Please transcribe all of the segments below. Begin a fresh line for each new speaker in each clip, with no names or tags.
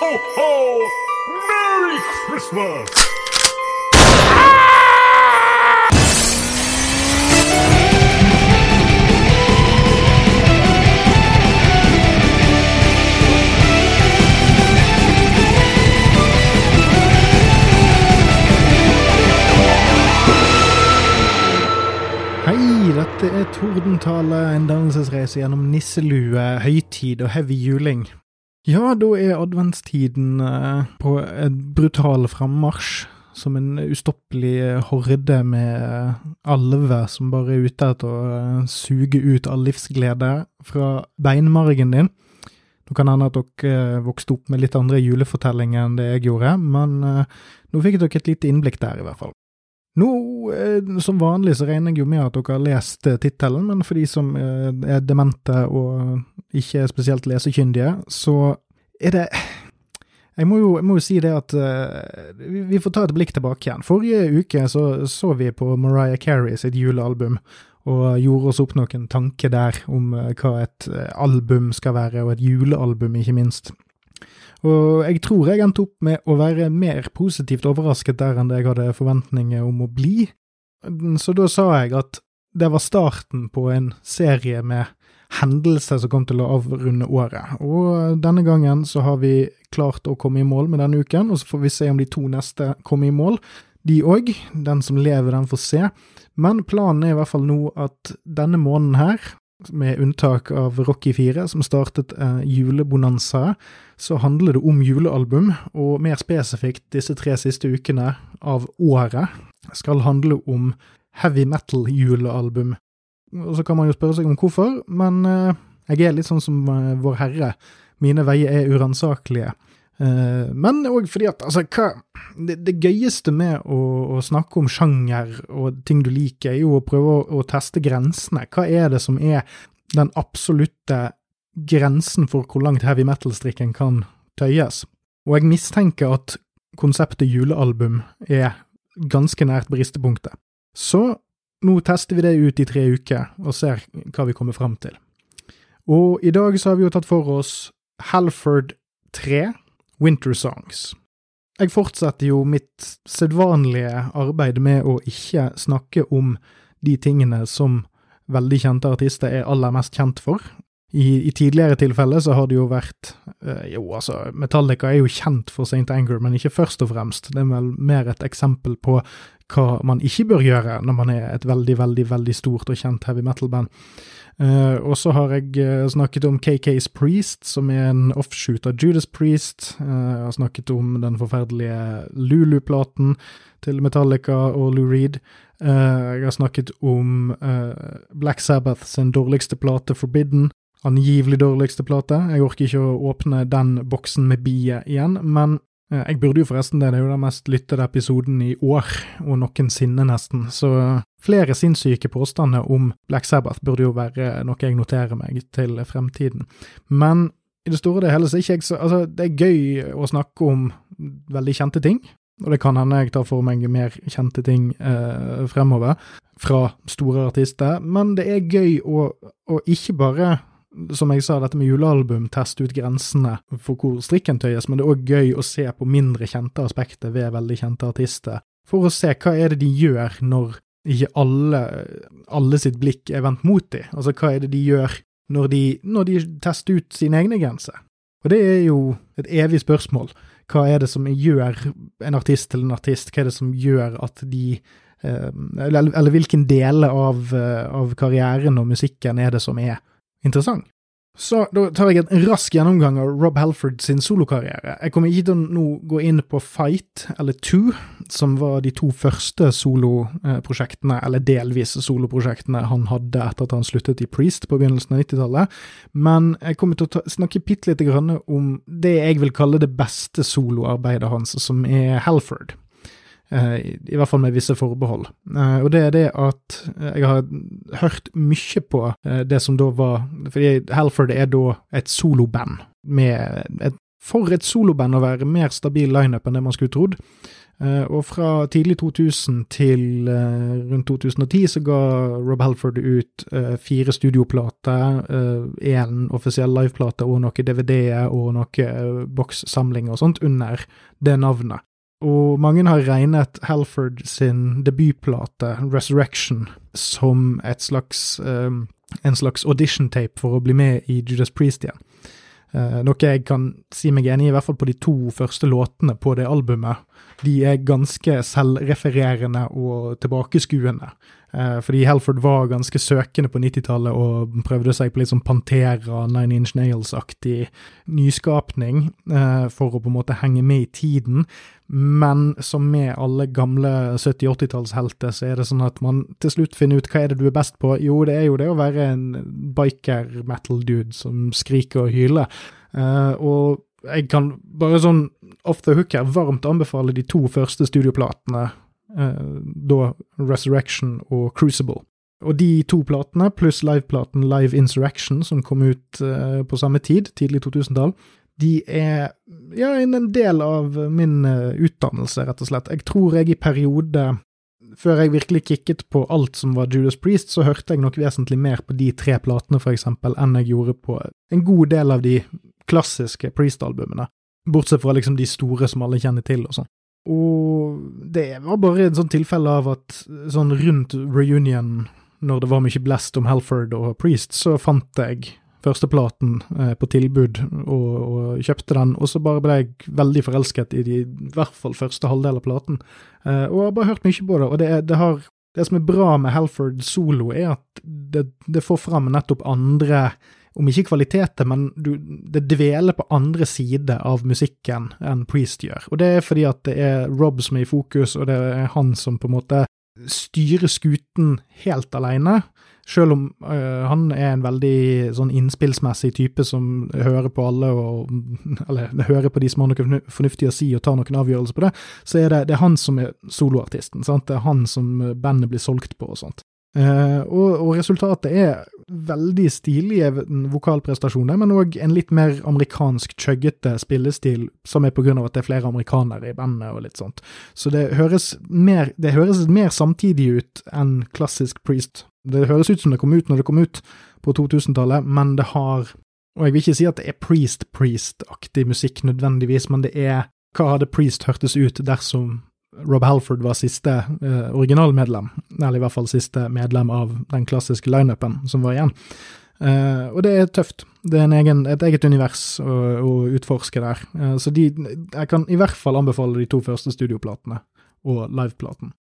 ho, ho! Merry Christmas!
Dette er Tordentale, en dannelsesreise gjennom nisselue, høytid og heavy juling. Ja, da er adventstiden eh, på en brutal frammarsj, som en ustoppelig horde med eh, alver som bare er ute etter å eh, suge ut all livsglede fra beinmargen din. Nå kan hende at dere eh, vokste opp med litt andre julefortellinger enn det jeg gjorde, men eh, nå fikk dere et lite innblikk der, i hvert fall. Nå, eh, som vanlig så regner jeg jo med at dere har lest eh, tittelen, men for de som eh, er demente og ikke er spesielt lesekyndige, så er det jeg må, jo, jeg må jo si det at vi, får ta et blikk tilbake igjen. Forrige uke så, så vi på Mariah Carey sitt julealbum, og gjorde oss opp noen tanker der om hva et album skal være, og et julealbum, ikke minst. Og jeg tror jeg endte opp med å være mer positivt overrasket der enn det jeg hadde forventninger om å bli. Så da sa jeg at det var starten på en serie med hendelser som kom til å avrunde året. Og denne gangen så har vi klart å komme i mål med denne uken, og så får vi se om de to neste kommer i mål. De òg. Den som lever, den får se. Men planen er i hvert fall nå at denne måneden her, med unntak av Rocky 4, som startet eh, julebonanza, så handler det om julealbum, og mer spesifikt disse tre siste ukene av året skal handle om heavy metal-julealbum. Og så kan man jo spørre seg om hvorfor, men eh, jeg er litt sånn som eh, Vår Herre. Mine veier er uransakelige. Eh, men òg fordi at altså, hva Det, det gøyeste med å, å, snakke om sjanger og ting du liker, er jo å prøve å, å teste grensene. Hva er det som er den absolutte grensen for hvor langt heavy metal-strikken kan tøyes? Og jeg mistenker at konseptet julealbum er ganske nært bristepunktet. Så nå tester vi det ut i tre uker og ser hva vi kommer fram til. Og i dag så har vi jo tatt for oss Halford 3, Winter Songs. Jeg fortsetter jo mitt sedvanlige arbeid med å ikke snakke om de tingene som veldig kjente artister er aller mest kjent for. I, i tidligere tilfeller så har det jo vært eh, Jo, altså, Metallica er jo kjent for St. Anger, men ikke først og fremst. Det er vel mer et eksempel på hva man ikke bør gjøre når man er et veldig, veldig, veldig stort og kjent heavy metal-band. Uh, og så har jeg uh, snakket om KK's Priest, som er en offshoot av Judas Priest. Uh, jeg har snakket om den forferdelige Lulu-platen til Metallica og Lou Reed. jeg har snakket om Black Sabbath sin dårligste plate, Forbidden. Angivelig dårligste plate. Jeg orker ikke å åpne den boksen med biet igjen, men jeg burde jo forresten det, det er jo den mest lyttede episoden i år, og noensinne nesten, så flere sinnssyke påstander om Black Sabbath burde jo være noe jeg noterer meg til fremtiden. Men i det store og det hele så er ikke jeg så Altså, det er gøy å snakke om veldig kjente ting, og det kan hende jeg tar for meg mer kjente ting eh, fremover, fra store artister, men det er gøy å, å ikke bare som jeg sa, dette med julealbum, teste ut grensene for hvor strikken tøyes, men det er òg gøy å se på mindre kjente aspekter ved veldig kjente artister, for å se hva er det de gjør når ikke alle, alle sitt blikk er vendt mot dem. Altså, hva er det de gjør når de, når de tester ut sine egne grenser? Og det er jo et evig spørsmål. Hva er det som gjør en artist til en artist? Hva er det som gjør at de eh, eller, eller hvilken del av, eh, av karrieren og musikken er det som er interessant. Så da tar jeg en rask gjennomgang av Rob Halford sin solokarriere. Jeg kommer ikke til å nå gå inn på Fight eller Two, som var de to første soloprosjektene, eller delvis soloprosjektene, han hadde etter at han sluttet i Priest på begynnelsen av 90-tallet, men jeg kommer til å ta, snakke bitte lite grann om det jeg vil kalle det beste soloarbeidet hans, som er Halford. Eh, I hvert fall med visse forbehold. Eh, og det er det at eh, jeg har hørt mye på det som da var Fordi Halford er da et soloband med et for et soloband å være mer stabil lineup enn det man skulle trodd. Og fra tidlig 2000 til rundt 2010 så ga Rob Halford ut fire studioplater, én offisiell liveplate og noe DVD-er og noe bokssamling og sånt under det navnet. Og mange har regnet Halford sin debutplate, Resurrection, som slags, en slags audition-tape for å bli med i Judas Priest igjen. Uh, noe jeg kan si meg enig i, i hvert fall på de to første låtene på det albumet. De er ganske selvrefererende og tilbakeskuende. Uh, fordi Helford var ganske søkende på 90-tallet og prøvde seg på litt sånn Pantera, Nine Inch Nails-aktig nyskapning uh, for å på en måte henge med i tiden. Men som med alle gamle 70-80-tallshelter, så er det sånn at man til slutt finner ut hva er det du er best på. Jo, det er jo det å være en biker-metal-dude som skriker og hyler. Uh, og jeg kan bare sånn off the hook her varmt anbefale de to første studioplatene, da Resurrection og Crucible. Og de to platene, pluss liveplaten Live Insurrection, som kom ut uh, på samme tid, tidlig 2000-tall, de er ja, en del av min uh, utdannelse, rett og slett. Jeg tror jeg i periode før jeg virkelig kikket på alt som var Judas Priest, så hørte jeg nok vesentlig mer på de tre platene, for eksempel, enn jeg gjorde på en god del av de klassiske Priest-albumene. Bortsett fra liksom de store som alle kjenner til og sånn. Og det var bare en sånn tilfelle av at sånn rundt reunion, når det var mye blest om Halford og Priest, så fant jeg førsteplaten eh, på tilbud og, og, kjøpte den, og så bare ble jeg veldig forelsket i, de, i hvert fall første halvdel av platen. Eh, og har bare hørt mye på det, og det, det, har, det som er bra med Halford solo, er at det, det får fram nettopp andre om ikke kvaliteter, men du, det dveler på andre side av musikken enn Priest gjør. Og det er fordi at det er Rob som er i fokus, og det er han som på en måte styrer skuten helt alene. Selv om øh, han er en veldig sånn innspillsmessig type som hører på alle, og, eller hører på de som har noe fornuftig å si og tar noen avgjørelser på det, så er det, det er han som er soloartisten. Sant? Det er han som bandet blir solgt på og sånt. Uh, og, og, resultatet er veldig stilige vokalprestasjoner, men òg en litt mer amerikansk chuggete spillestil, som er på grunn av at det er flere amerikanere i bandet og litt sånt. Så det høres mer, det høres mer samtidig ut enn klassisk Priest det høres ut som det kom ut når det kom ut på 2000-tallet, men det har Og jeg vil ikke si at det er Priest-Priest-aktig musikk nødvendigvis, men det er Hva hadde Priest hørtes ut dersom Rob Halford var siste eh, originalmedlem, eller i hvert fall siste medlem av den klassiske lineupen som var igjen. Eh, og det er tøft. Det er egen, et eget univers å, å utforske der. Eh, så de, jeg kan i hvert fall anbefale de to første studioplatene og liveplaten.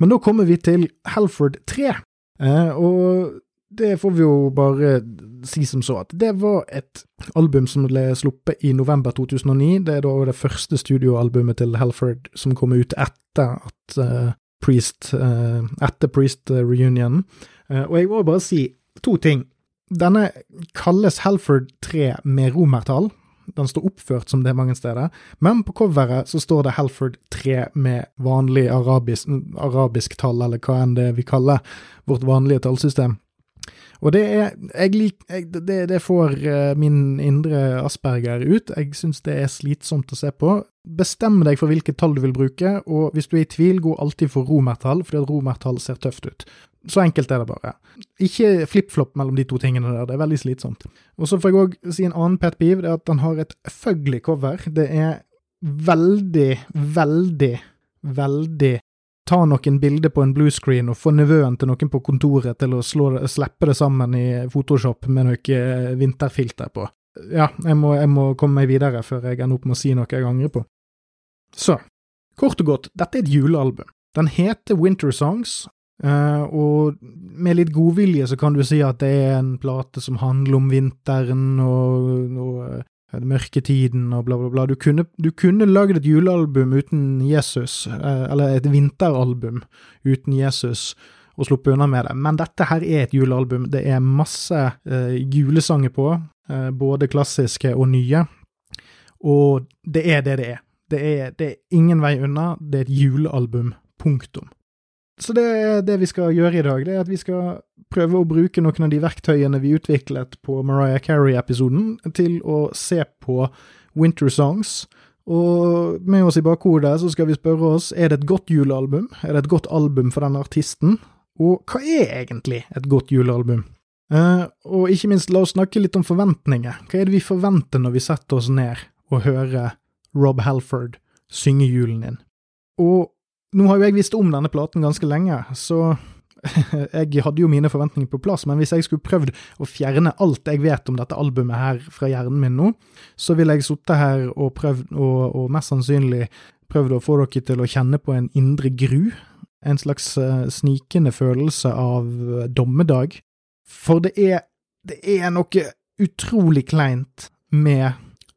Men da kommer vi til Halford 3, Eh, og det får vi jo bare si som så, at det var et album som ble sluppet i november 2009. Det er da det første studioalbumet til Halford som kom ut etter at uh, Priest uh, Etter Priest reunion. Uh, og jeg må bare si to ting. Denne kalles Halford 3 med romertall. Den står oppført som det mange steder, men på coveret så står det Halford 3 med vanlig arabisk, arabisk tall, eller hva enn det vi kaller vårt vanlige tallsystem. Og det er jeg lik, jeg, det, det, får uh, min indre asperger ut. Jeg syns det er slitsomt å se på. Bestem deg for hvilket tall du vil bruke, og hvis du er i tvil, gå alltid for romertall, fordi at romertall ser tøft ut. Så enkelt er det bare. Ikke flip-flop mellom de to tingene der, det er veldig slitsomt. Og så får jeg òg si en annen pet peeve, det er at den har et fugly cover. Det er veldig, veldig, veldig Ta noen bilder på en bluescreen og få nevøen til noen på kontoret til å slå, slippe det sammen i Photoshop med noe vinterfilter på. Ja, jeg må, jeg må komme meg videre før jeg ender opp med å si noe jeg angrer på. Så, kort og godt, dette er et julealbum. Den heter Winter Songs, Uh, og med litt godvilje så kan du si at det er en plate som handler om vinteren og, og uh, mørketiden og bla, bla, bla. Du kunne, du kunne lagd et julealbum uten Jesus, uh, eller et vinteralbum uten Jesus, og sluppet unna med det. Men dette her er et julealbum. Det er masse julesanger på, både klassiske og nye. Og det er det det er. Det er, det er ingen vei unna. Det er et julealbum. Punktum. Så det det vi skal gjøre i dag, det er at vi skal prøve å bruke noen av de verktøyene vi utviklet på Mariah Carey-episoden, til å se på Winter Songs Og med oss i bakhodet så skal vi spørre oss er det et godt julealbum, er det et godt album for denne artisten, og hva er egentlig et godt julealbum? Uh, og ikke minst, la oss snakke litt om forventninger. Hva er det vi forventer når vi setter oss ned og hører Rob Halford synge julen inn? Og nå har jo jeg visst om denne platen ganske lenge, så jeg hadde jo mine forventninger på plass, men hvis jeg skulle prøvd å fjerne alt jeg vet om dette albumet her fra hjernen min nå, så ville jeg sittet her og prøvd, og, og, mest sannsynlig prøvd å få dere til å kjenne på en indre gru, en slags uh, snikende følelse av dommedag, for det er, det er noe utrolig kleint med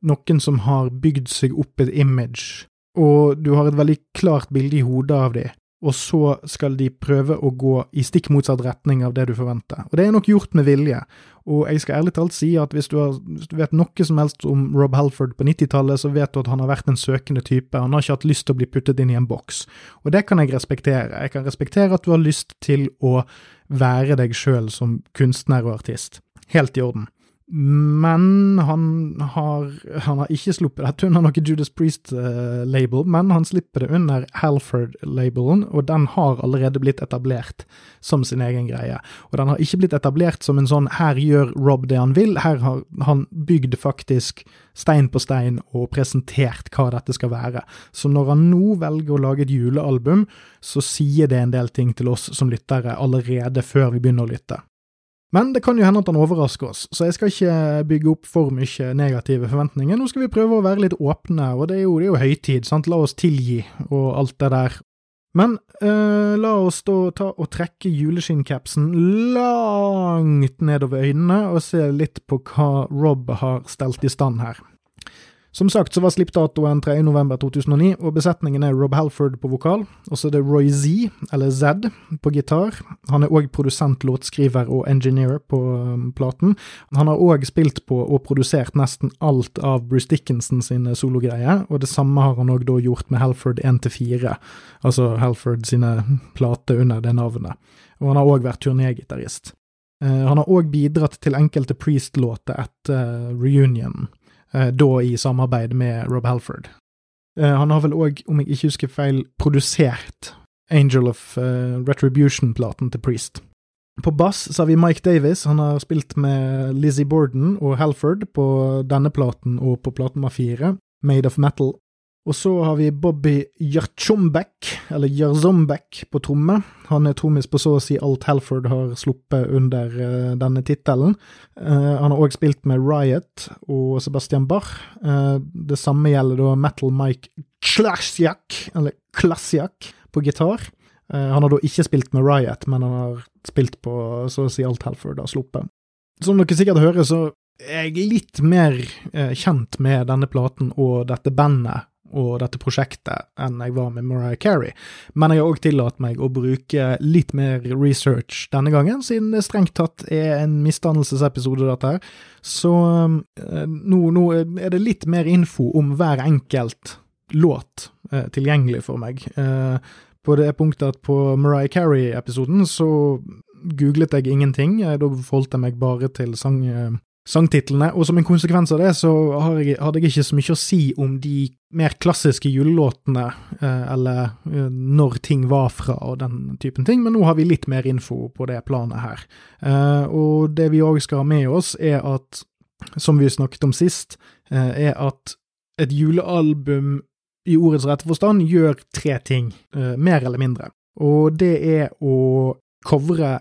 noen som har bygd seg opp et image, og du har et veldig klart bilde i hodet av dem, og så skal de prøve å gå i stikk motsatt retning av det du forventer. Og det er nok gjort med vilje, og jeg skal ærlig talt si at hvis du, har, hvis du vet noe som helst om Rob Halford på 90-tallet, så vet du at han har vært en søkende type, han har ikke hatt lyst til å bli puttet inn i en boks. Og det kan jeg respektere. Jeg kan respektere at du har lyst til å være deg sjøl som kunstner og artist. Helt i orden. Men han har, han har ikke sluppet dette under noe Judas Priest-label, men han slipper det under Halford-labelen, og den har allerede blitt etablert som sin egen greie. Og den har ikke blitt etablert som en sånn 'her gjør Rob det han vil', her har han bygd faktisk stein på stein og presentert hva dette skal være. Så når han nå velger å lage et julealbum, så sier det en del ting til oss som lyttere allerede før vi begynner å lytte. Men det kan jo hende at han overrasker oss, så jeg skal ikke bygge opp for mye negative forventninger. Nå skal vi prøve å være litt åpne, og det er jo, det er jo høytid, sant, la oss tilgi og alt det der. Men øh, la oss da ta og trekke juleskinncapsen langt nedover øynene og se litt på hva Rob har stelt i stand her. Som sagt så var slippdatoen 3.11.2009, og besetningen er Rob Halford på vokal. Og så er det Roy Z, eller Z, på gitar. Han er òg produsent, låtskriver og engineer på um, platen. Han har òg spilt på og produsert nesten alt av Bruce Dickinson sine sologreier, og det samme har han òg da gjort med Halford 1-4, altså Halford sine plater under det navnet. Og han har òg vært turnégitarist. Uh, han har òg bidratt til enkelte Priest-låter etter uh, reunionen. Eh, da i samarbeid med Rob Halford. Eh, han har vel òg, om jeg ikke husker feil, produsert Angel of uh, Retribution-platen til Priest. På bass så har vi Mike Davis. Han har spilt med Lizzie Borden og Halford på denne platen og på platen med fire, Made of Metal. Og så har vi Bobby Jarchombek, eller Jarzombek, på tromme. Han er trommis på så å si alt Halford har sluppet under uh, denne tittelen. Uh, han har òg spilt med Riot og Sebastian Bach. Uh, det samme gjelder da Metal Mike Klasiak, eller Klasjak, på gitar. han har da ikke spilt med Riot, men han har spilt på så å si alt Halford har sluppet. Som dere sikkert hører, så er jeg litt mer kjent med denne platen og dette bandet og dette prosjektet enn jeg var med Mariah Carey, men jeg har òg tillatt meg å bruke litt mer research denne gangen, siden det strengt tatt er en misdannelsesepisode, dette her. Så eh, nå, nå, er det litt mer info om hver enkelt låt eh, tilgjengelig for meg. Eh, på det punktet at på Mariah Carey-episoden så googlet jeg ingenting, da forholdt jeg meg bare til sang sangtitlene, og som en konsekvens av det så jeg, hadde jeg ikke så mye å si om de mer klassiske julelåtene, eh, eller eh, når ting var fra og den typen ting, men nå har vi litt mer info på det planet her. Eh, og det vi òg skal ha med oss, er at, som vi snakket om sist, er at et julealbum i ordets rette forstand gjør tre ting, mer eller mindre. Og det er å covre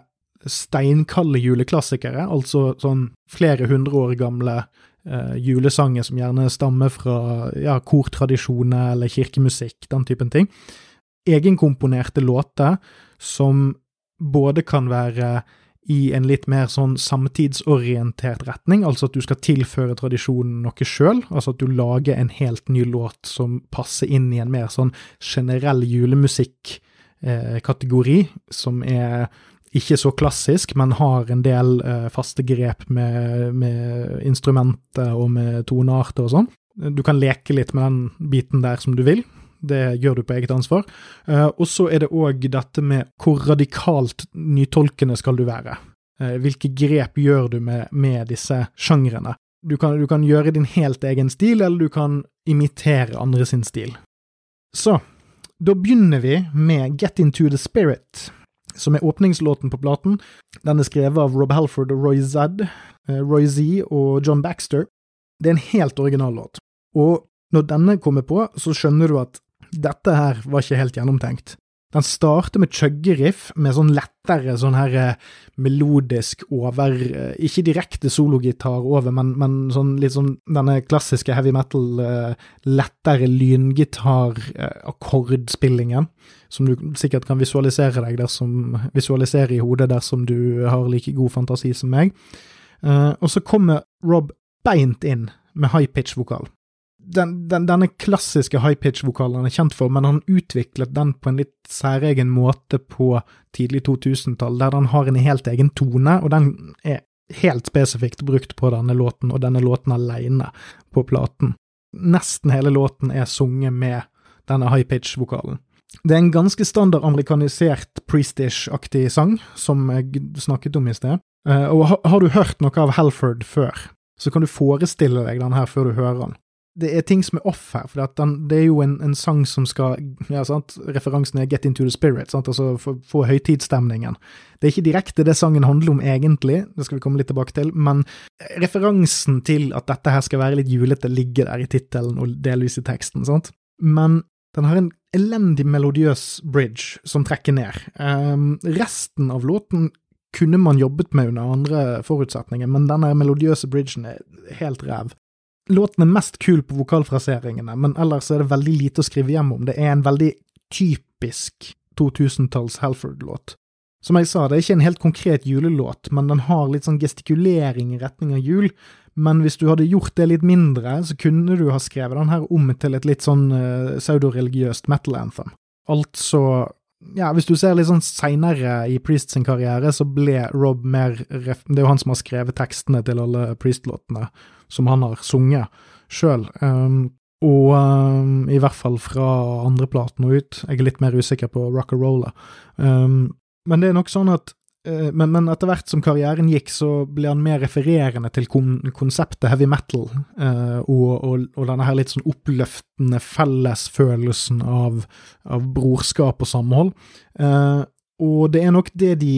steinkalde juleklassikere, altså sånn flere hundre år gamle eh, julesanger som gjerne stammer fra ja, kortradisjoner eller kirkemusikk, den typen ting. Egenkomponerte låter som både kan være i en litt mer sånn samtidsorientert retning, altså at du skal tilføre tradisjonen noe sjøl, altså at du lager en helt ny låt som passer inn i en mer sånn generell julemusikk-kategori, eh, som er ikke så klassisk, men har en del eh, faste grep med, med instrumenter og med tonearter og sånn. Du kan leke litt med den biten der som du vil. Det gjør du på eget ansvar. Eh, og så er det òg dette med hvor radikalt nytolkende skal du være. Eh, hvilke grep gjør du med, med disse sjangrene? Du kan, du kan gjøre din helt egen stil, eller du kan imitere andre sin stil. Så, da begynner vi med Get Into The Spirit, som er åpningslåten på platen. Den er skrevet av Rob Halford og Roy Zedd, eh, Roy Z og John Baxter. Det er en helt original låt. Og når denne kommer på, så skjønner du at dette her var ikke helt gjennomtenkt. Den starter med chuggeriff, med sånn lettere, sånn her eh, melodisk over eh, Ikke direkte sologitar over, men, men sånn litt sånn denne klassiske heavy metal, eh, lettere lyngitar-akkordspillingen, som du sikkert kan visualisere deg dersom Visualisere i hodet dersom du har like god fantasi som meg. Og så kommer Rob beint inn med high pitch-vokal den, den, denne klassiske high pitch-vokalen han er kjent for, men han utviklet den på en litt særegen måte på tidlig 2000-tall, der den har en helt egen tone, og den er helt spesifikt brukt på denne låten, og denne låten alene på platen. Nesten hele låten er sunget med denne high pitch-vokalen. Det er en ganske standard amerikanisert Priestish-aktig sang, som jeg snakket om i sted. Uh, og har du hørt noe av Halford før, så kan du forestille deg den her før du hører den det er ting som er off her, for det er jo en, en, sang som skal ja, sant, Referansen er Get Into The Spirit, sant, altså få høytidsstemningen. Det er ikke direkte det sangen handler om egentlig, det skal vi komme litt tilbake til, men referansen til at dette her skal være litt julete, ligger der i tittelen og delvis i teksten, sant. Men den har en elendig melodiøs bridge som trekker ned. Um, resten av låten kunne man jobbet med under andre forutsetninger, men denne melodiøse bridgen er helt ræv. Låten er mest kul på vokalfraseringene, men ellers er det veldig lite å skrive hjem om. Det er en veldig typisk 2000-talls Halford-låt. Som jeg sa, det er ikke en helt konkret julelåt, men den har litt sånn gestikulering i retning av jul. Men hvis du hadde gjort det litt mindre, så kunne du ha skrevet den her om til et litt sånn uh, pseudoreligiøst metal anthem. Altså ja, hvis du ser litt sånn seinere i Priest sin karriere, så ble Rob mer Det er jo han som har skrevet tekstene til alle Priest-låtene som han har sunget sjøl. Um, og um, i hvert fall fra andreplaten og ut. Jeg er litt mer usikker på rock and roller. Um, men det er nok sånn at uh, men, men, etter hvert som karrieren gikk, så ble han mer refererende til kon konseptet heavy metal, uh, og, og, og, denne her litt sånn oppløftende fellesfølelsen av, av brorskap og samhold. Uh, og det er nok det de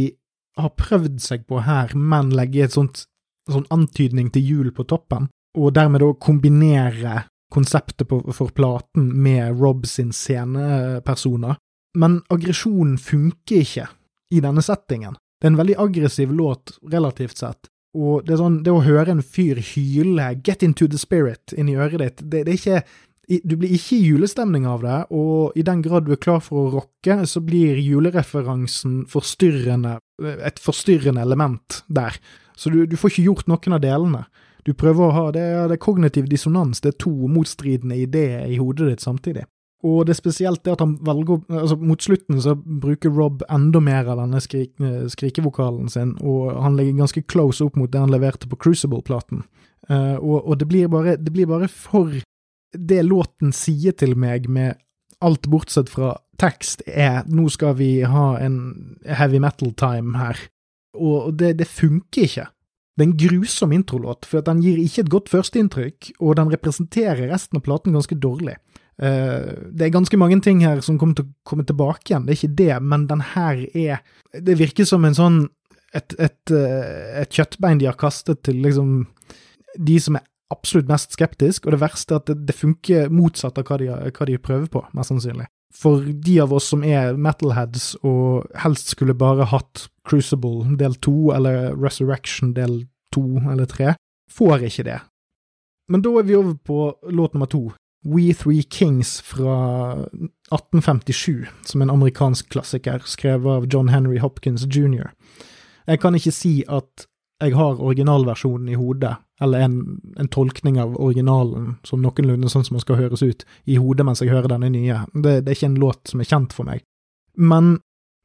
har prøvd seg på her, men legge et sånt sånn antydning til jul på toppen, og dermed da kombinere konseptet på, for platen med Rob sin scenepersoner. Men aggresjonen funker ikke i denne settingen. Det er en veldig aggressiv låt relativt sett, og det, sånn, det å høre en fyr hyle 'get into the spirit' inni øret ditt, det, det er ikke du blir ikke i julestemning av det, og i den grad du er klar for å rocke, så blir julereferansen forstyrrende, et forstyrrende element der. Så du, du, får ikke gjort noen av delene. Du prøver å ha det, det er kognitiv dissonans, det er to motstridende ideer i hodet ditt samtidig. Og det er spesielt det at han velger altså Mot slutten så bruker Rob enda mer av denne skrik, skrikevokalen sin, og han ligger ganske close opp mot det han leverte på Crucible-platen. Uh, og, og det, blir bare, det blir bare for Det låten sier til meg med alt bortsett fra tekst, er nå skal vi ha en heavy metal time her og det, det funker ikke. Det er en grusom introlåt, for den gir ikke et godt førsteinntrykk, og den representerer resten av platen ganske dårlig. Uh, det er ganske mange ting her som kommer til å komme tilbake igjen, det er ikke det, men den her er Det virker som en sånn et, et, eh, et kjøttbein de har kastet til liksom de som er absolutt mest skeptisk, og det verste er at det, det funker motsatt av hva de, hva de prøver på, mest sannsynlig for de av oss som er metalheads og helst skulle bare hatt Crucible del to eller Resurrection del to eller tre, får ikke det. Men da er vi over på låt nummer to, We Three Kings fra 1857, som en amerikansk klassiker skrevet av John Henry Hopkins jr. Jeg kan ikke si at jeg har originalversjonen i hodet, eller en, en, tolkning av originalen som noenlunde sånn som den skal høres ut, i hodet mens jeg hører denne nye. Det, det, er ikke en låt som er kjent for meg. Men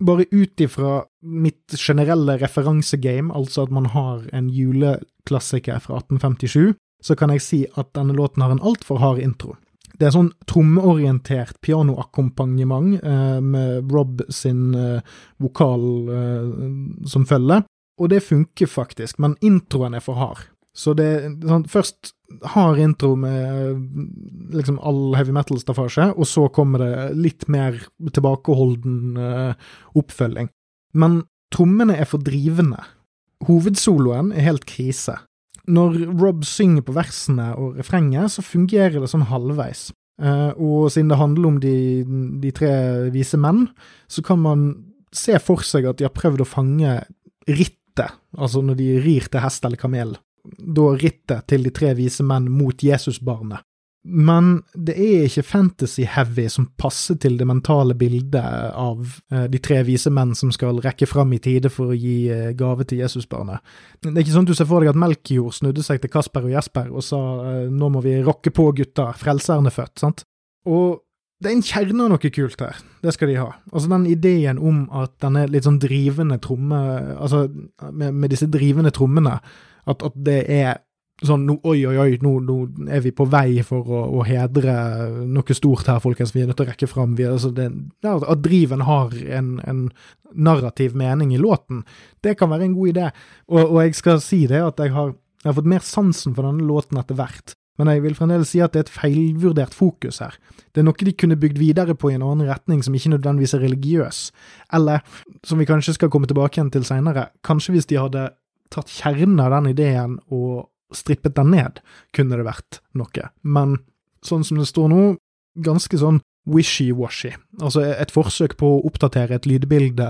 bare ut ifra mitt generelle referansegame, altså at man har en juleklassiker fra 1857, så kan jeg si at denne låten har en altfor hard intro. Det er sånn trommeorientert pianoakkompagnement eh, med Rob sin eh, vokal eh, som følger, og det funker faktisk, men introen er for hard. Så det sånn, Først har intro med liksom all heavy metal-staffasje, og så kommer det litt mer tilbakeholden uh, oppfølging. Men trommene er for drivende. Hovedsoloen er helt krise. Når Rob synger på versene og refrenget, så fungerer det sånn halvveis. Uh, og siden det handler om de, de tre vise menn, så kan man se for seg at de har prøvd å fange rittet, altså når de rir til hest eller kamel da rittet til de tre vise menn mot Jesusbarnet. Men det er ikke fantasy-heavy som passer til det mentale bildet av eh, de tre vise menn som skal rekke fram i tide for å gi eh, gave til Jesusbarnet. Det er ikke sånn du ser for deg at Melkjord snudde seg til Kasper og Jesper og sa eh, nå må vi rocke på gutta, frelseren er født, sant? Og det er en kjerne av noe kult her, det skal de ha. Altså den ideen om at denne litt sånn drivende tromme, altså med, med disse drivende trommene, at, at det er sånn no, Oi, oi, oi, nå, nå, er vi på vei for å, å, hedre noe stort her, folkens. Vi er nødt til å rekke fram. Vi, altså det, at driven har en, en, narrativ mening i låten, det kan være en god idé. Og, og jeg skal si det, at jeg har, jeg har, fått mer sansen for denne låten etter hvert. Men jeg vil fremdeles si at det er et feilvurdert fokus her. Det er noe de kunne bygd videre på i en annen retning som ikke nødvendigvis er religiøs. Eller, som vi kanskje skal komme tilbake igjen til seinere, kanskje hvis de hadde tatt kjernen av den ideen og strippet den ned, kunne det vært noe. Men sånn som det står nå, ganske sånn wishy-washy. Altså et forsøk på å oppdatere et lydbilde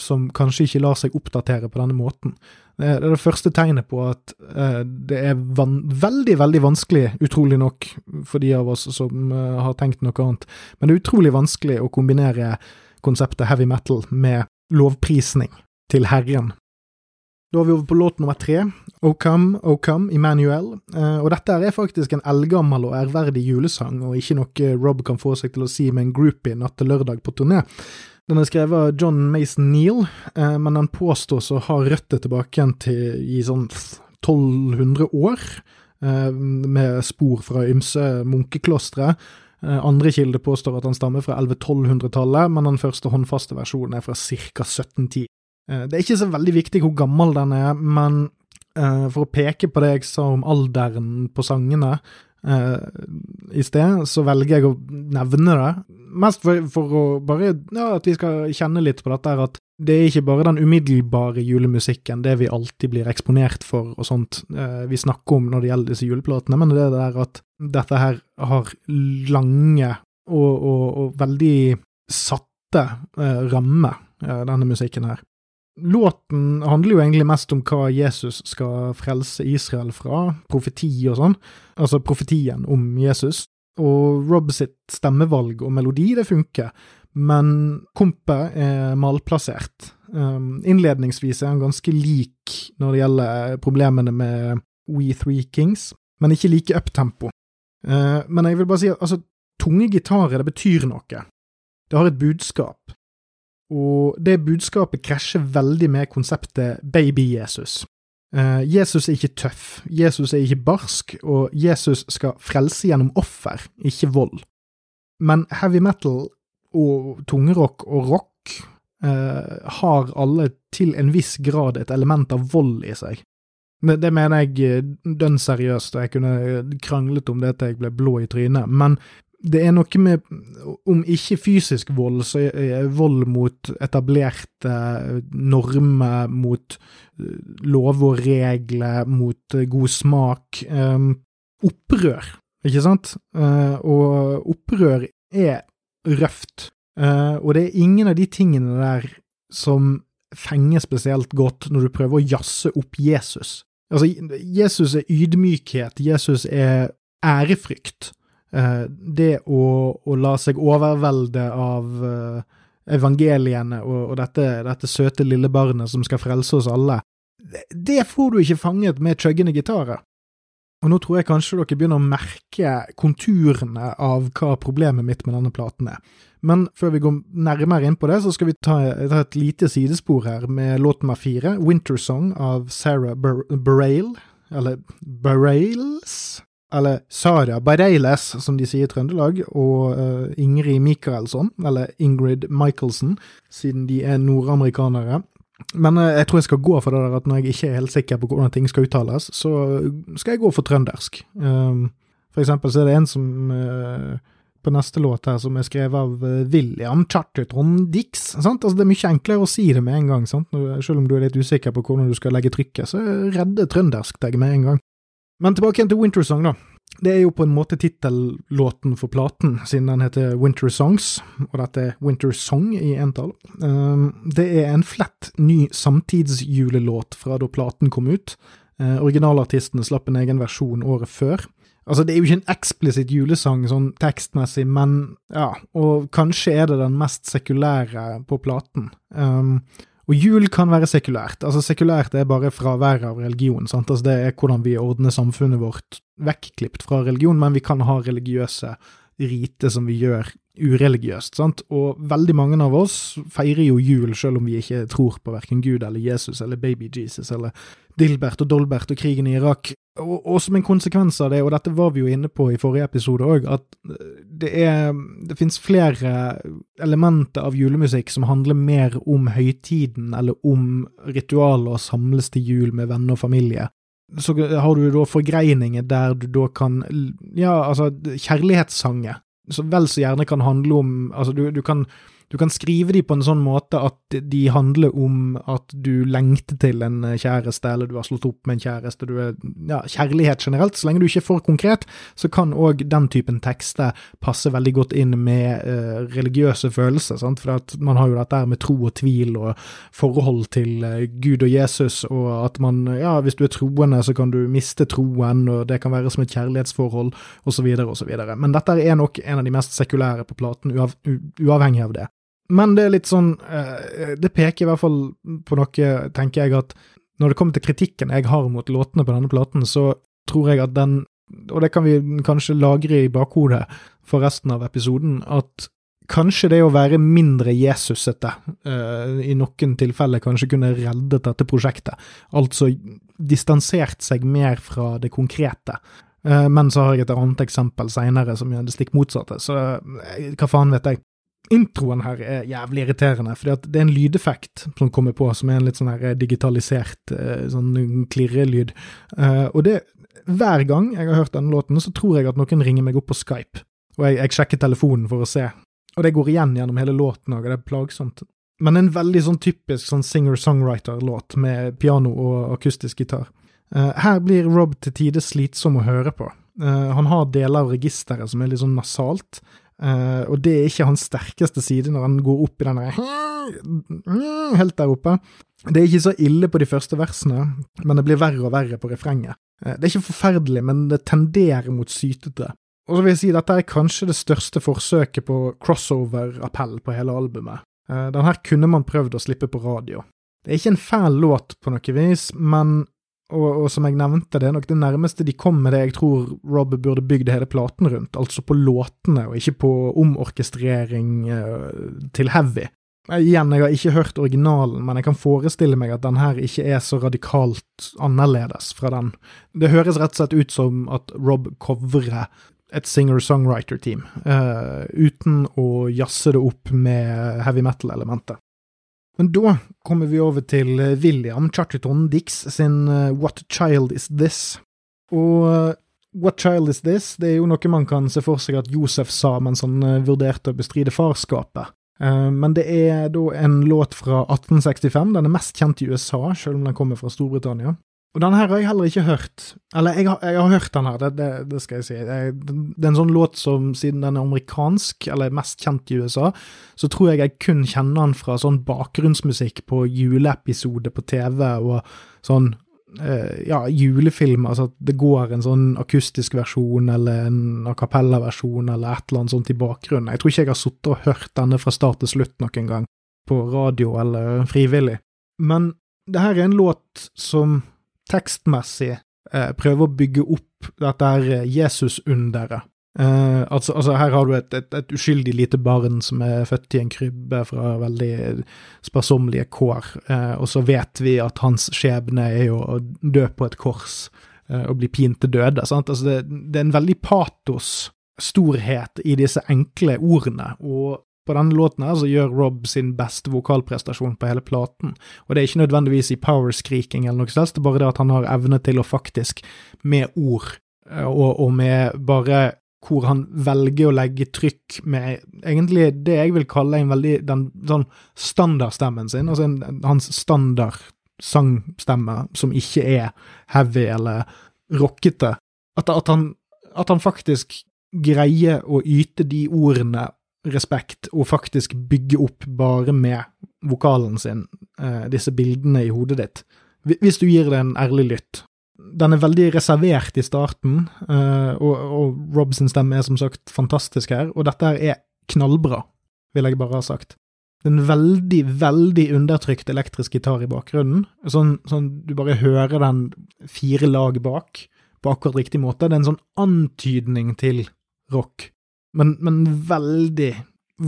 som kanskje ikke lar seg oppdatere på denne måten. Det er det første tegnet på at eh, det er veldig, veldig vanskelig, utrolig nok for de av oss som eh, har tenkt noe annet, men det er utrolig vanskelig å kombinere konseptet heavy metal med lovprisning til Herren da er vi over på låt nummer tre, O Come, O Come, Emmanuel. Eh, og dette er faktisk en eldgammel og ærverdig julesang, og ikke noe Rob kan få seg til å si med en groupie natt til lørdag på turné. Den er skrevet av John Mason Neal, eh, men den påstås å ha røtter tilbake igjen til i sånn 1200 år, eh, med spor fra ymse munkeklostre. Andre kilder påstår at han stammer fra 1100-1200-tallet, men den første håndfaste versjonen er fra ca. 1710. Eh, det er ikke så veldig viktig hvor gammel den er, men uh, for å peke på det jeg sa om alderen på sangene uh, i sted, så velger jeg å nevne det. Mest for, for å bare ja, at vi skal kjenne litt på dette, at det er ikke bare den umiddelbare julemusikken, det vi alltid blir eksponert for og sånt vi snakker om når det gjelder disse juleplatene, men det der at dette her har lange og, og, og veldig satte rammer, denne musikken her. Låten handler jo egentlig mest om hva Jesus skal frelse Israel fra, profeti og sånn, altså profetien om Jesus. Og Rob sitt stemmevalg og melodi, det funker, men kompet er malplassert. Um, innledningsvis er han ganske lik når det gjelder problemene med We Three Kings, men ikke like uptempo. Uh, men jeg vil bare si at altså, tunge gitarer, det betyr noe. Det har et budskap. Og det budskapet krasjer veldig med konseptet baby-Jesus. Uh, Jesus er ikke tøff, Jesus er ikke barsk, og Jesus skal frelse gjennom offer, ikke vold. Men heavy metal og tungerock og rock uh, har alle til en viss grad et element av vold i seg. Det, det mener jeg eh, dønn seriøst, og jeg kunne kranglet om det til jeg ble blå i trynet, men det er noe med Om ikke fysisk vold, så er vold mot etablerte normer, mot eh, lover og regler, mot eh, god smak. Opprør, ikke sant? Og opprør er røft. Og det er ingen av de tingene der som fenger spesielt godt når du prøver å jazze opp Jesus. Altså, Jesus er ydmykhet, Jesus er ærefrykt. Eh, det å, å, la seg overvelde av eh, evangeliene og, og dette, dette, søte lille barnet som skal frelse oss alle, det, får du ikke fanget med chuggende gitarer. Og nå tror jeg kanskje dere begynner å merke konturene av hva problemet mitt med denne platen er. Men før vi går nærmere inn på det, så skal vi ta, ta et lite sidespor her med låt nummer fire, Wintersong av Sarah Barail, eller Barails, eller Sara Bareiles, som de sier i Trøndelag, og uh, Ingrid Michaelsson, eller Ingrid Michaelsen, siden de er nordamerikanere. Men uh, jeg tror jeg skal gå for det der at når jeg ikke er helt sikker på hvordan ting skal uttales, så skal jeg gå for trøndersk. Um, for eksempel så er det en som uh, på neste låt her som er skrevet av uh, William Charterton Dix. Sant? Altså, det er mye enklere å si det med en gang, sant? selv om du er litt usikker på hvordan du skal legge trykket. Så redder trøndersk deg med en gang. Men tilbake igjen til Wintersong, da. Det er jo på en måte tittellåten for platen, siden den heter Winter Songs, og dette er Winter Song i entall. Um, det er en flett ny samtidsjulelåt fra da platen kom ut. Uh, originalartistene slapp en egen versjon året før. Altså, det er jo ikke en eksplisitt julesang sånn tekstmessig, men ja, og kanskje er det den mest sekulære på platen. Um, og jul kan være sekulært. Altså, sekulært er bare fraværet av religion. sant? Altså, det er hvordan vi ordner samfunnet vårt vekklipt fra religion, men vi kan ha religiøse rite som vi gjør ureligiøst. sant? Og veldig mange av oss feirer jo jul selv om vi ikke tror på verken Gud eller Jesus eller baby Jesus eller Dilbert og Dolbert og krigen i Irak. Og, og, som en konsekvens av det, og dette var vi jo inne på i forrige episode òg, at det er Det fins flere elementer av julemusikk som handler mer om høytiden eller om ritualet å samles til jul med venner og familie. Så har du da forgreininger der du da kan Ja, altså, kjærlighetssanger som vel så gjerne kan handle om Altså, du, du kan du kan skrive de på en sånn måte at de handler om at du lengter til en kjæreste, eller du har slått opp med en kjæreste, du er Ja, kjærlighet generelt. Så lenge du ikke er for konkret, så kan òg den typen tekster passe veldig godt inn med uh, religiøse følelser, sant, for man har jo dette med tro og tvil og forhold til uh, Gud og Jesus, og at man Ja, hvis du er troende, så kan du miste troen, og det kan være som et kjærlighetsforhold, osv., osv. Men dette er nok en av de mest sekulære på platen, uav, uavhengig av det. Men det er litt sånn eh, Det peker i hvert fall på noe, tenker jeg, at når det kommer til kritikken jeg har mot låtene på denne platen, så tror jeg at den Og det kan vi kanskje lagre i bakhodet for resten av episoden, at kanskje det å være mindre Jesusete uh, i noen tilfeller kanskje kunne reddet dette prosjektet. Altså distansert seg mer fra det konkrete. Uh, men så har jeg et annet eksempel seinere som gjør det stikk motsatte, så uh, hva faen vet jeg introen her er jævlig irriterende, at det er en lydeffekt som kommer på, som er en litt sånn her digitalisert eh, sånn klirrelyd. Uh, og det hver gang jeg har hørt denne låten, så tror jeg at noen ringer meg opp på Skype, og jeg, jeg sjekker telefonen for å se. Og det går igjen gjennom hele låten òg, og det er plagsomt. Men en veldig sånn typisk sånn singer-songwriter-låt med piano og akustisk gitar. Her blir Rob til tider slitsom å høre på. Han har deler av registeret som er litt sånn nasalt, Uh, og det er ikke hans sterkeste side når han går opp i den Helt der oppe. Det er ikke så ille på de første versene, men det blir verre og verre på refrenget. Uh, det er ikke forferdelig, men det tenderer mot sytete. Og så vil jeg si dette er kanskje det største forsøket på crossover-appell på hele albumet. Uh, den her kunne man prøvd å slippe på radio. Det er ikke en fæl låt på noe vis, men og, og, som jeg nevnte, det er nok det nærmeste de kom med det jeg tror Rob burde bygd hele platen rundt, altså på låtene, og ikke på omorkestrering uh, til heavy. Igjen, jeg har ikke hørt originalen, men jeg kan forestille meg at den her ikke er så radikalt annerledes fra den. Det høres rett og slett ut som at Rob covrer et singer-songwriter-team, uh, uten å jazze det opp med heavy metal-elementer. Men da kommer vi over til eh, William Charterton Dix sin eh, What Child Is This? Og eh, What Child Is This? Det er jo noe man kan se for seg at Josef sa mens han vurderte å bestride farskapet. Men det er da en låt fra 1865. Den er mest kjent i USA, selv om den kommer fra Storbritannia. Og denne her har jeg heller ikke hørt. Eller, jeg har, jeg har hørt den her, det, det, det, skal jeg si. Det er en sånn låt som, siden den er amerikansk, eller mest kjent i USA, så tror jeg jeg kun kjenner den fra sånn bakgrunnsmusikk på juleepisode på TV, og sånn eh, ja, julefilm. Altså at det går en sånn akustisk versjon, eller en a cappella-versjon, eller et eller annet sånt i bakgrunnen. Jeg tror ikke jeg har sittet og hørt denne fra start til slutt noen gang, på radio eller frivillig. Men det her er en låt som tekstmessig eh, prøver å bygge opp dette her eh, Jesus-underet. Eh, altså, altså, her har du et, et, et, uskyldig lite barn som er født i en krybbe fra veldig sparsommelige kår, eh, og så vet vi at hans skjebne er jo å dø på et kors eh, og bli pint til døde. Altså, det, det, er en veldig patos storhet i disse enkle ordene, og på denne låten her så gjør Rob sin beste vokalprestasjon på hele platen, og det er ikke nødvendigvis i powerskriking eller noe sånt, det er bare det at han har evne til å faktisk, med ord, eh, og, og med bare hvor han velger å legge trykk med egentlig det jeg vil kalle en veldig den sånn standardstemmen sin, altså en, hans standard sangstemme som ikke er heavy eller rockete. At, at, han, at han faktisk greier å yte de ordene respekt, og faktisk bygge opp bare med vokalen sin, eh, disse bildene i hodet ditt. Hvis du gir det en ærlig lytt. Den er veldig reservert i starten, eh, og, og Robs stemme er som sagt fantastisk her, og dette her er knallbra, vil jeg bare ha sagt. Det er en veldig, veldig undertrykt elektrisk gitar i bakgrunnen, sånn, sånn du bare hører den fire lag bak, på akkurat riktig måte. Det er en sånn antydning til rock, men, men veldig,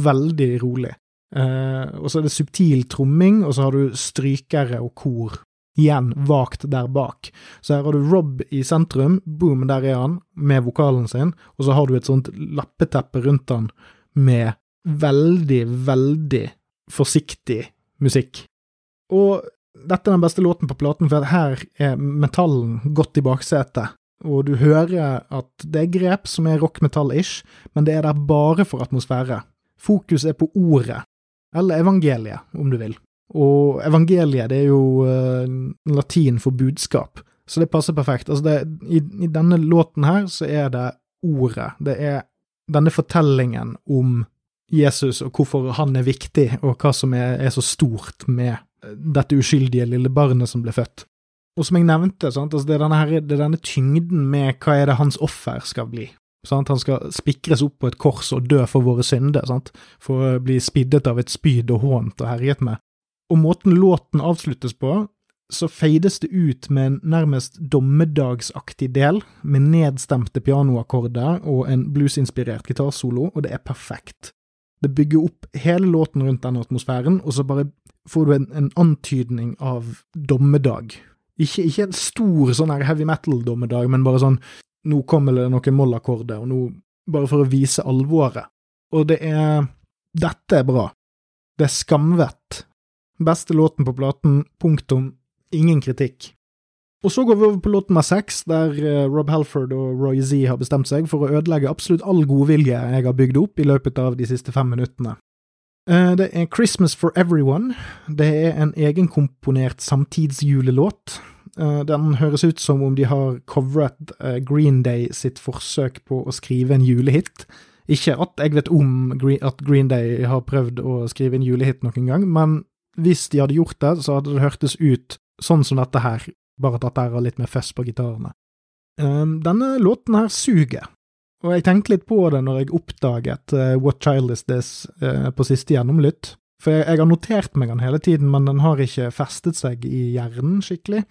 veldig rolig. Eh, og så er det subtil tromming, og så har du strykere og kor igjen vagt der bak. Så her har du Rob i sentrum, boom, der er han, med vokalen sin, og så har du et sånt lappeteppe rundt han med veldig, veldig forsiktig musikk. Og dette er den beste låten på platen, for her er metallen godt i baksetet og du hører at det er grep som er rock-metall-ish, men det er der bare for atmosfære. Fokus er på ordet, eller evangeliet, om du vil. Og evangeliet, det er jo uh, latin for budskap, så det passer perfekt. Altså, det, i, i, denne låten her så er det ordet, det er denne fortellingen om Jesus og hvorfor han er viktig, og hva som er, er så stort med dette uskyldige lille barnet som ble født. Og som jeg nevnte, altså det, er denne her, det, er denne tyngden med hva er det hans offer skal bli. Sant? Han skal spikres opp på et kors og dø for våre synder, sant? for å bli spiddet av et spyd og hånt og herjet med. Og måten låten avsluttes på, så feides det ut med en nærmest dommedagsaktig del, med nedstemte pianoakkorder og en bluesinspirert gitarsolo, og det er perfekt. Det bygger opp hele låten rundt denne atmosfæren, og så bare får du en, en antydning av dommedag ikke, ikke en stor sånn her heavy metal-dommedag, men bare sånn nå kommer det noen mollakkorder, og nå bare for å vise alvoret. Og det er Dette er bra. Det er skamvett. Beste låten på platen, punktum. Ingen kritikk. Og så går vi over på låt nummer seks, der eh, Rob Halford og Roy Z har bestemt seg for å ødelegge absolutt all godvilje jeg har bygd opp i løpet av de siste fem minuttene. Eh, det er Christmas for Everyone. Det er en egenkomponert samtidsjulelåt. Eh, den høres ut som om de har covret eh, Green Day sitt forsøk på å skrive en julehit. Ikke at jeg vet om at Green Day har prøvd å skrive en julehit noen gang, men hvis de hadde gjort det, så hadde det hørtes ut sånn som dette her, bare at dette har litt mer fuzz på gitarene. Denne låten her suger. Og jeg tenkte litt på det når jeg oppdaget uh, What Child Is This uh, på siste gjennomlytt. For jeg, jeg, har notert meg den hele tiden, men den har ikke festet seg i hjernen skikkelig.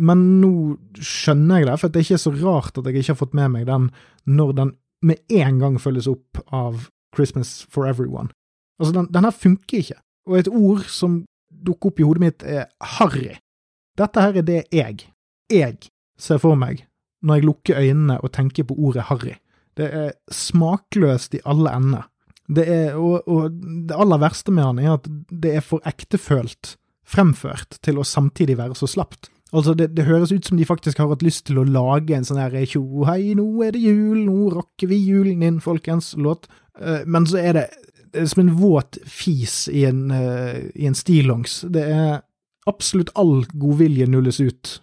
Men nå skjønner jeg det, for det er ikke så rart at jeg ikke har fått med meg den når den med en gang følges opp av Christmas for Everyone. Altså, den, den her funker ikke. Og et ord som dukker opp i hodet mitt, er harry. Dette her er det jeg, jeg, ser for meg når jeg lukker øynene og tenker på ordet harry. Det er smakløst i alle ender. Det er, og, og, det aller verste med han er at det er for ektefølt fremført til å samtidig være så slapt. Altså, det, det, høres ut som de faktisk har hatt lyst til å lage en sånn her tjo hei, nå er det jul, nå rocker vi julen inn, folkens-låt, uh, men så er det, det er som en våt fis i en, uh, i en stillongs. Det er absolutt all godvilje nulles ut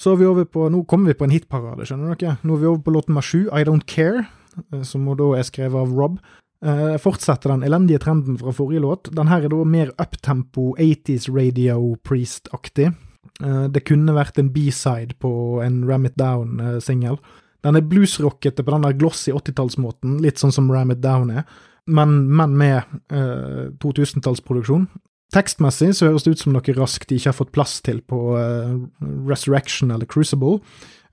så er vi over på, Nå kommer vi på en hitparade, skjønner dere. Nå er vi over på låt nummer sju, I Don't Care, eh, som da er skrevet av Rob. Eh, fortsetter den elendige trenden fra forrige låt. Den her er da mer uptempo, 80s radio priest-aktig. Eh, det kunne vært en b-side på en Ram It Down-singel. Den er bluesrockete på den der glossy 80-tallsmåten, litt sånn som Ram It Down er, men, men med eh, 2000-tallsproduksjon. Tekstmessig så høres det ut som noe raskt de ikke har fått plass til på uh, Resurrection eller Crucible,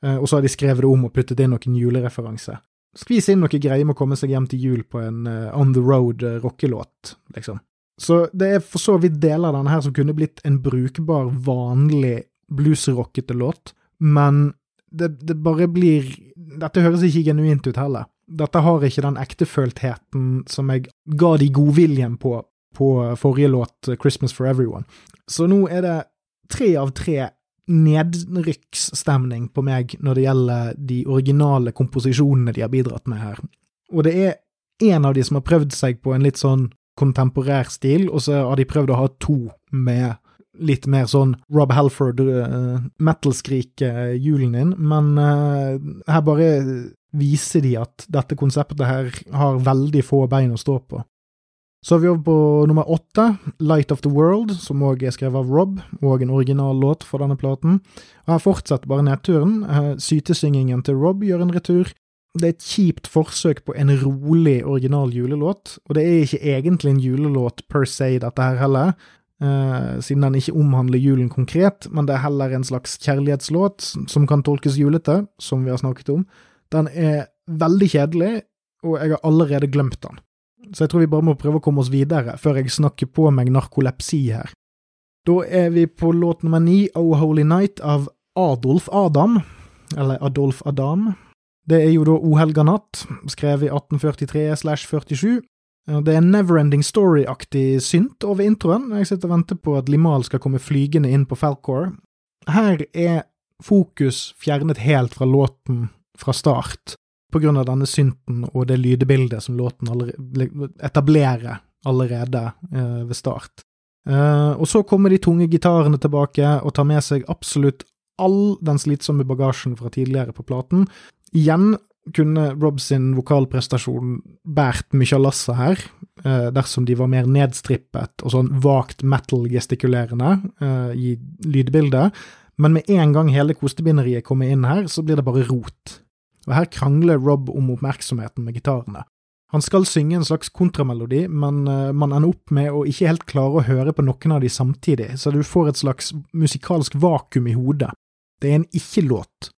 uh, og så har de skrevet det om og puttet inn noen julereferanse. Skvis inn noe greier med å komme seg hjem til jul på en uh, on the road rockelåt, liksom. Så det er for så vidt deler av denne her som kunne blitt en brukbar, vanlig bluesrockete låt, men det, det bare blir Dette høres ikke genuint ut heller. Dette har ikke den ekteføltheten som jeg ga de godviljen på på forrige låt, 'Christmas for Everyone'. Så nå er det tre av tre nedrykksstemning på meg når det gjelder de originale komposisjonene de har bidratt med her. Og det er en av de som har prøvd seg på en litt sånn kontemporær stil, og så har de prøvd å ha to med litt mer sånn Rob Halford, uh, metal-skrik julen din, men uh, her bare viser de at dette konseptet her har veldig få bein å stå på. Så har vi over på nummer åtte, Light of the World, som òg er skrevet av Rob, og en original låt for denne platen. Og Her fortsetter bare nedturen. Uh, sytesyngingen til Rob gjør en retur. Det er et kjipt forsøk på en rolig original julelåt, og det er ikke egentlig en julelåt per se, dette her heller. eh, siden den ikke omhandler julen konkret, men det er heller en slags kjærlighetslåt som kan tolkes julete, som vi har snakket om. Den er veldig kjedelig, og jeg har allerede glemt den. Så jeg tror vi bare må prøve å komme oss videre, før jeg snakker på meg narkolepsi her. Da er vi på låt nummer ni, Oh Holy Night, av Adolf Adam, eller Adolf Adam. Det er jo da O helga natt, skrevet i 1843 slash 47, det er en Neverending Story-aktig synt over introen. Jeg sitter og venter på at Limal skal komme flygende inn på Falcor. Her er fokus fjernet helt fra låten fra start, på grunn av denne synten og det lydbildet som låten allerede, etablerer allerede eh, ved start. Eh, og så kommer de tunge gitarene tilbake og tar med seg absolutt all den slitsomme bagasjen fra tidligere på platen. Igjen kunne Rob sin vokalprestasjon båret mye av lasset her, eh, dersom de var mer nedstrippet og sånn vagt metal-gestikulerende eh, i lydbildet, men med en gang hele kostebinderiet kommer inn her, så blir det bare rot. Og her krangler Rob om oppmerksomheten med gitarene. Han skal synge en slags kontramelodi, men uh, man ender opp med å ikke helt klare å høre på noen av de samtidig, så du får et slags musikalsk vakuum i hodet. Det er en ikke-låt.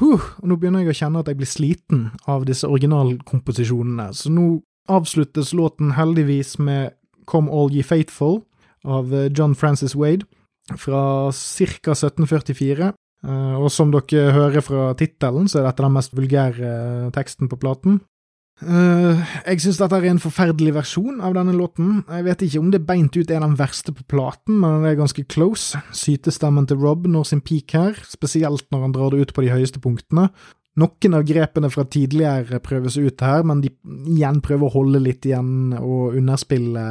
Huh, og nå begynner jeg å kjenne at jeg blir sliten av disse originalkomposisjonene, så nå avsluttes låten heldigvis med Come All Ye Faithful av eh, John Francis Wade fra ca. 1744. Eh, og som dere hører fra tittelen, så er dette den mest vulgære eh, teksten på platen. Uh, jeg syns dette er en forferdelig versjon av denne låten. Jeg vet ikke om det beint ut er den verste på platen, men den er ganske close. Sytestemmen til Rob når sin peak her, spesielt når han drar det ut på de høyeste punktene. Noen av grepene fra tidligere prøves ut her, men de igjen prøver å holde litt igjen og underspille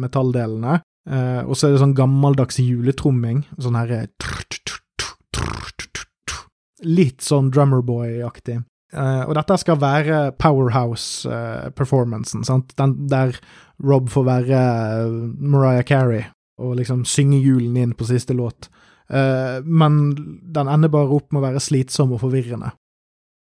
metalldelene. Uh, og så er det sånn gammeldags juletromming. Sånn herre Litt sånn Drummerboy-aktig. Uh, og dette skal være powerhouse-performancen, uh, Den der Rob får være uh, Mariah Carey og liksom synge julen inn på siste låt. Uh, men den ender bare opp med å være slitsom og forvirrende.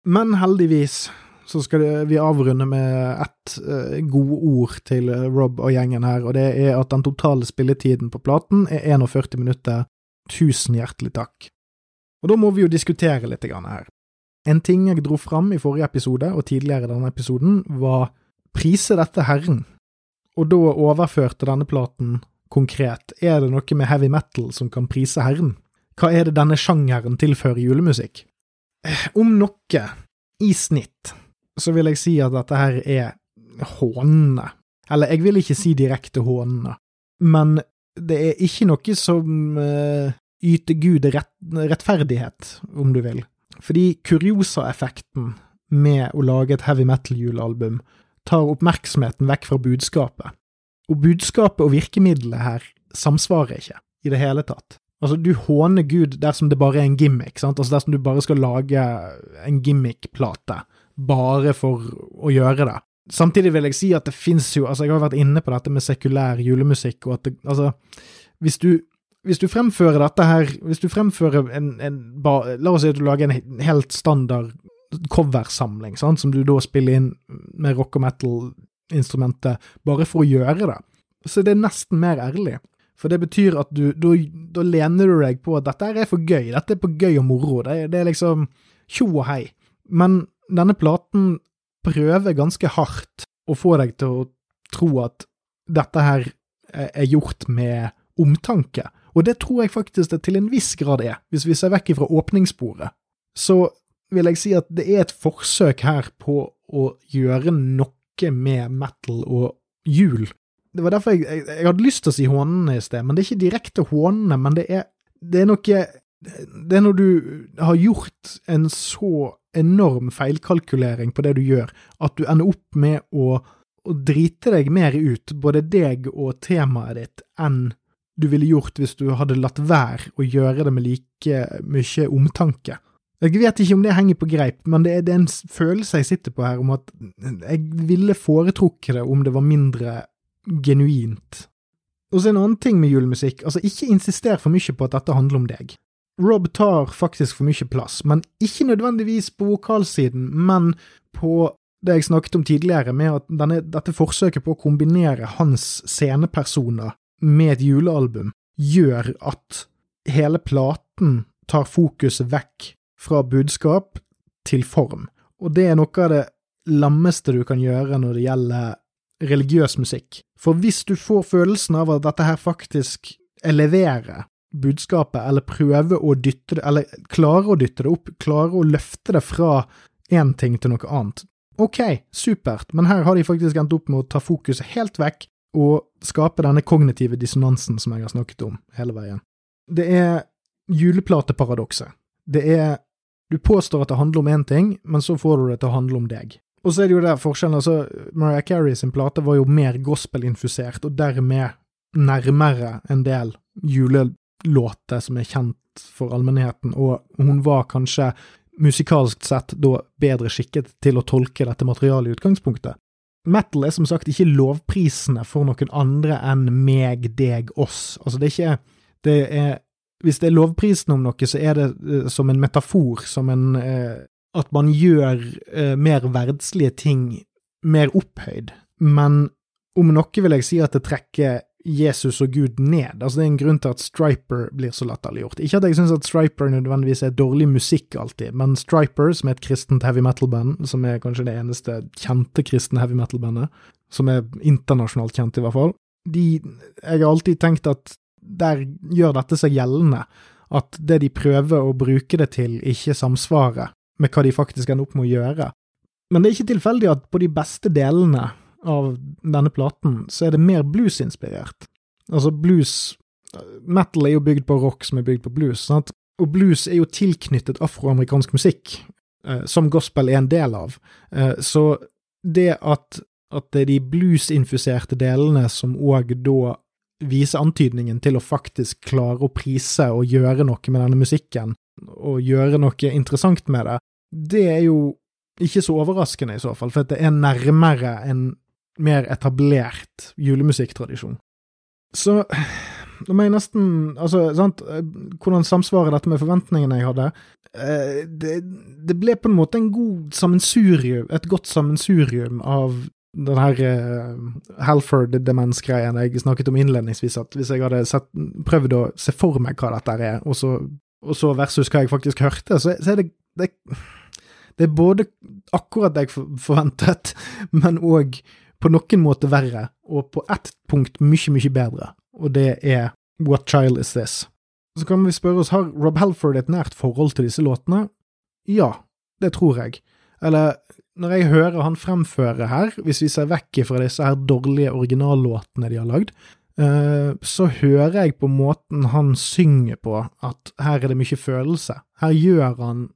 Men heldigvis så skal vi avrunde med ett uh, ord til Rob og gjengen her, og det er at den totale spilletiden på platen er 41 minutter. Tusen hjertelig takk. Og da må vi jo diskutere litt her. En ting jeg dro fram i forrige episode, og tidligere i denne episoden, var prise dette Herren, og da overførte denne platen konkret, er det noe med heavy metal som kan prise Herren? Hva er det denne sjangeren tilfører julemusikk? Eh, om noe, i snitt, så vil jeg si at dette her er hånende. Eller, jeg vil ikke si direkte hånende, men det er ikke noe som uh, yter Gud rett, rettferdighet, om du vil. Fordi kuriosa-effekten med å lage et heavy metal-julealbum tar oppmerksomheten vekk fra budskapet. Og budskapet og virkemidlet her samsvarer ikke i det hele tatt. Altså, du håner Gud dersom det bare er en gimmick, sant? Altså dersom du bare skal lage en gimmick-plate bare for å gjøre det. Samtidig vil jeg si at det fins jo Altså, jeg har vært inne på dette med sekulær julemusikk, og at det Altså, hvis du hvis du fremfører dette her Hvis du fremfører en, en La oss si at du lager en helt standard coversamling, sant, som du da spiller inn med rock og metal-instrumentet, bare for å gjøre det, så det er nesten mer ærlig. For det betyr at du Da, lener du deg på at dette er for gøy, dette er på gøy og moro, det, det er liksom tjo og hei. Men denne platen prøver ganske hardt å få deg til å tro at dette her er gjort med omtanke. Og det tror jeg faktisk det til en viss grad er, hvis vi ser vekk fra åpningssporet. Så vil jeg si at det er et forsøk her på å gjøre noe med metal og jul. Det var derfor jeg, jeg, jeg hadde lyst til å si hånene i sted, men det er ikke direkte hånene. men det er, det er noe Det er når du har gjort en så enorm feilkalkulering på det du gjør, at du ender opp med å, å drite deg mer ut, både deg og temaet ditt, enn du ville gjort hvis du hadde latt være å gjøre det med like mye omtanke. Jeg vet ikke om det henger på greip, men det er, en følelse jeg sitter på her om at jeg ville foretrukket det om det var mindre genuint. Og så en annen ting med julemusikk, altså ikke insister for mye på at dette handler om deg. Rob tar faktisk for mye plass, men ikke nødvendigvis på vokalsiden, men på det jeg snakket om tidligere, med at denne, dette forsøket på å kombinere hans scenepersoner med et julealbum, gjør at hele platen tar fokuset vekk fra budskap til form, og det er noe av det lammeste du kan gjøre når det gjelder religiøs musikk. For hvis du får følelsen av at dette her faktisk eleverer budskapet, eller prøver å dytte det, eller klarer å dytte det opp, klarer å løfte det fra én ting til noe annet, ok, supert, men her har de faktisk endt opp med å ta fokuset helt vekk og skape denne kognitive dissonansen som jeg har snakket om hele veien. Det er juleplateparadokset. Det er du påstår at det handler om én ting, men så får du det til å handle om deg. Og så er det jo der forskjellen, altså Mariah Carey sin plate var jo mer gospelinfusert, og dermed nærmere en del julelåter som er kjent for allmennheten, og hun var kanskje musikalsk sett da bedre skikket til å tolke dette materialet i utgangspunktet. Metal er som sagt ikke lovprisende for noen andre enn meg, deg, oss. Altså, det er ikke Det er Hvis det er lovprisende om noe, så er det uh, som en metafor, som en uh, At man gjør uh, mer verdslige ting mer opphøyd. Men om noe vil jeg si at det trekker Jesus og Gud ned. Altså Det er en grunn til at Striper blir så latterliggjort. Ikke at jeg syns at Striper nødvendigvis er dårlig musikk alltid, men Striper, som er et kristent heavy metal-band, som er kanskje det eneste kjente kristne heavy metal-bandet, som er internasjonalt kjent i hvert fall, de Jeg har alltid tenkt at der gjør dette seg gjeldende. At det de prøver å bruke det til, ikke samsvarer med hva de faktisk ender opp med å gjøre. Men det er ikke tilfeldig at på de beste delene av denne platen, så er det mer blues-inspirert. Altså, blues Metal er jo bygd på rock som er bygd på blues, sant? og blues er jo tilknyttet afroamerikansk musikk, eh, som gospel er en del av. Eh, så det at, at det er de blues-infuserte delene som òg da viser antydningen til å faktisk klare å prise og gjøre noe med denne musikken, og gjøre noe interessant med det, det er jo ikke så overraskende i så fall, for det er nærmere en mer etablert julemusikktradisjon. Så nå må jeg nesten Altså, sant, hvordan samsvarer dette med forventningene jeg hadde? Eh, det, det, ble på en måte en god sammensurium, et godt sammensurium av den her uh, Halford-demensgreien jeg snakket om innledningsvis, at hvis jeg hadde sett, prøvd å se for meg hva dette er, og så, og så versus hva jeg faktisk hørte, så, så er det, det, det er både akkurat det jeg forventet, men òg på noen måte verre, og på ett punkt mye, mye bedre, og det er What Child Is This? Så kan vi spørre oss, har Rob Halford et nært forhold til disse låtene? Ja, det tror jeg. Eller, når jeg hører han fremføre her, hvis vi ser vekk fra disse her dårlige originallåtene de har lagd, eh, så hører jeg på måten han synger på at her er det mye følelse. Her gjør han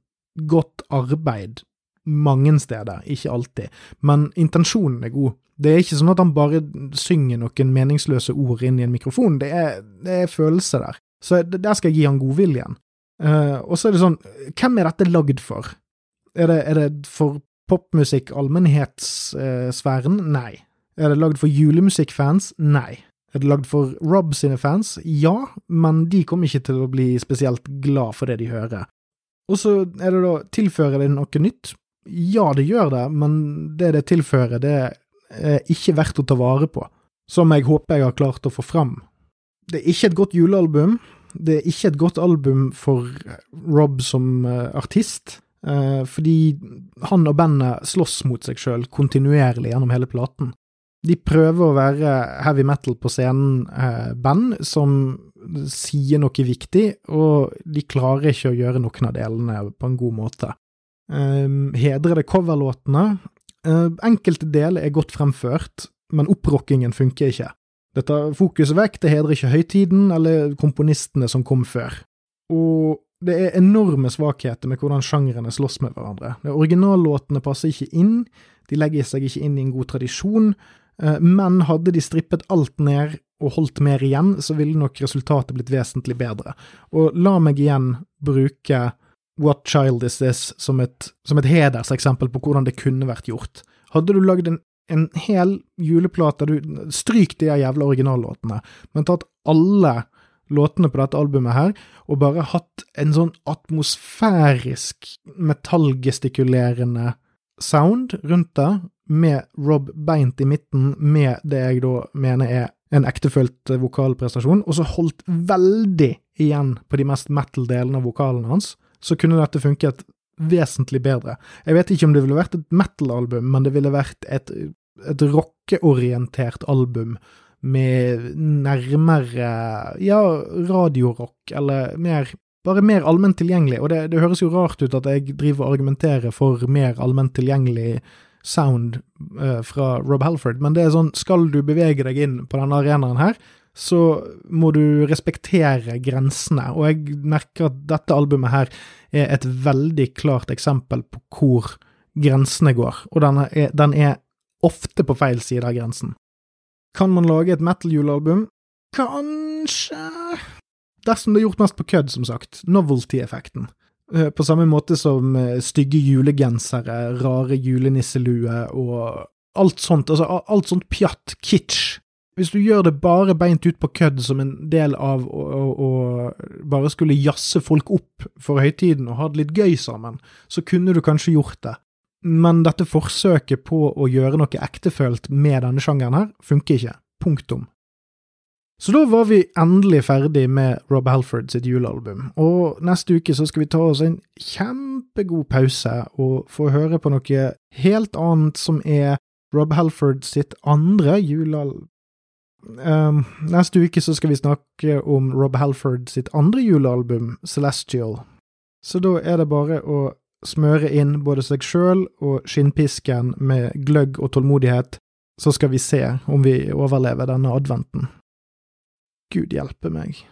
godt arbeid mange steder, ikke alltid, men intensjonen er god. Det er ikke sånn at han bare synger noen meningsløse ord inn i en mikrofon, det er, det er følelse der. Så der skal jeg gi han godviljen. Uh, og så er det sånn, hvem er dette lagd for? Er det, er det for popmusikk, allmennhetssfæren? Uh, Nei. Er det lagd for julemusikkfans? Nei. Er det lagd for Rob sine fans? Ja, men de kommer ikke til å bli spesielt glad for det de hører. Og så er det da, tilfører det noe nytt? Ja, det gjør det, men det det tilfører, det er ikke verdt å ta vare på, som jeg håper jeg har klart å få fram. Det er ikke et godt julealbum. Det er ikke et godt album for Rob som uh, artist, uh, fordi han og bandet slåss mot seg sjøl kontinuerlig gjennom hele platen. De prøver å være heavy metal på scenen-band uh, som sier noe viktig, og de klarer ikke å gjøre noen av delene på en god måte. Um, hedrer coverlåtene? Eh, enkelte deler er godt fremført, men opprockingen funker ikke. Det tar fokuset vekk, det hedrer ikke høytiden eller komponistene som kom før. Og det er enorme svakheter med hvordan sjangrene slåss med hverandre. De originallåtene passer ikke inn, de legger seg ikke inn i en god tradisjon, eh, men hadde de strippet alt ned og holdt mer igjen, så ville nok resultatet blitt vesentlig bedre. Og la meg igjen bruke What Child Is This som et, som et hederseksempel på hvordan det kunne vært gjort. Hadde du lagd en, en hel juleplate, du stryk de jævla originallåtene, men tatt alle låtene på dette albumet her, og bare hatt en sånn atmosfærisk metallgestikulerende sound rundt det, med Rob beint i midten, med det jeg da mener er en ektefølt vokalprestasjon, og så holdt veldig igjen på de mest metal-delene av vokalen hans, så kunne dette funket vesentlig bedre. Jeg vet ikke om det ville vært et metal-album, men det ville vært et, et rockeorientert album med nærmere ja, radiorock, eller mer bare mer allment tilgjengelig, og det, det, høres jo rart ut at jeg driver og argumenterer for mer allment tilgjengelig sound uh, fra Rob Halford, men det er sånn, skal du bevege deg inn på denne arenaen her, så må du respektere grensene, og jeg merker at dette albumet her er et veldig klart eksempel på hvor grensene går, og den er, den er ofte på feil side av grensen. Kan man lage et metal-julealbum? Kanskje Dersom det er gjort mest på kødd, som sagt. Novelty-effekten. Eh, på samme måte som eh, stygge julegensere, rare julenisselue og alt sånt. Altså alt sånt pjatt, kitsch. Hvis du gjør det bare beint ut på kødd som en del av å, å, å bare skulle jazze folk opp for høytiden og ha det litt gøy sammen, så kunne du kanskje gjort det. Men dette forsøket på å gjøre noe ektefølt med denne sjangeren her, funker ikke. Punktum. Så da var vi endelig ferdig med Rob Halford sitt julealbum, og neste uke så skal vi ta oss en kjempegod pause og få høre på noe helt annet som er Rob Halford sitt andre julealbum. Um, neste uke så skal vi snakke om Rob Halford sitt andre julealbum, Celestial. Så da er det bare å smøre inn både seg sjøl og skinnpisken med gløgg og tålmodighet, så skal vi se om vi overlever denne adventen. Gud hjelpe meg.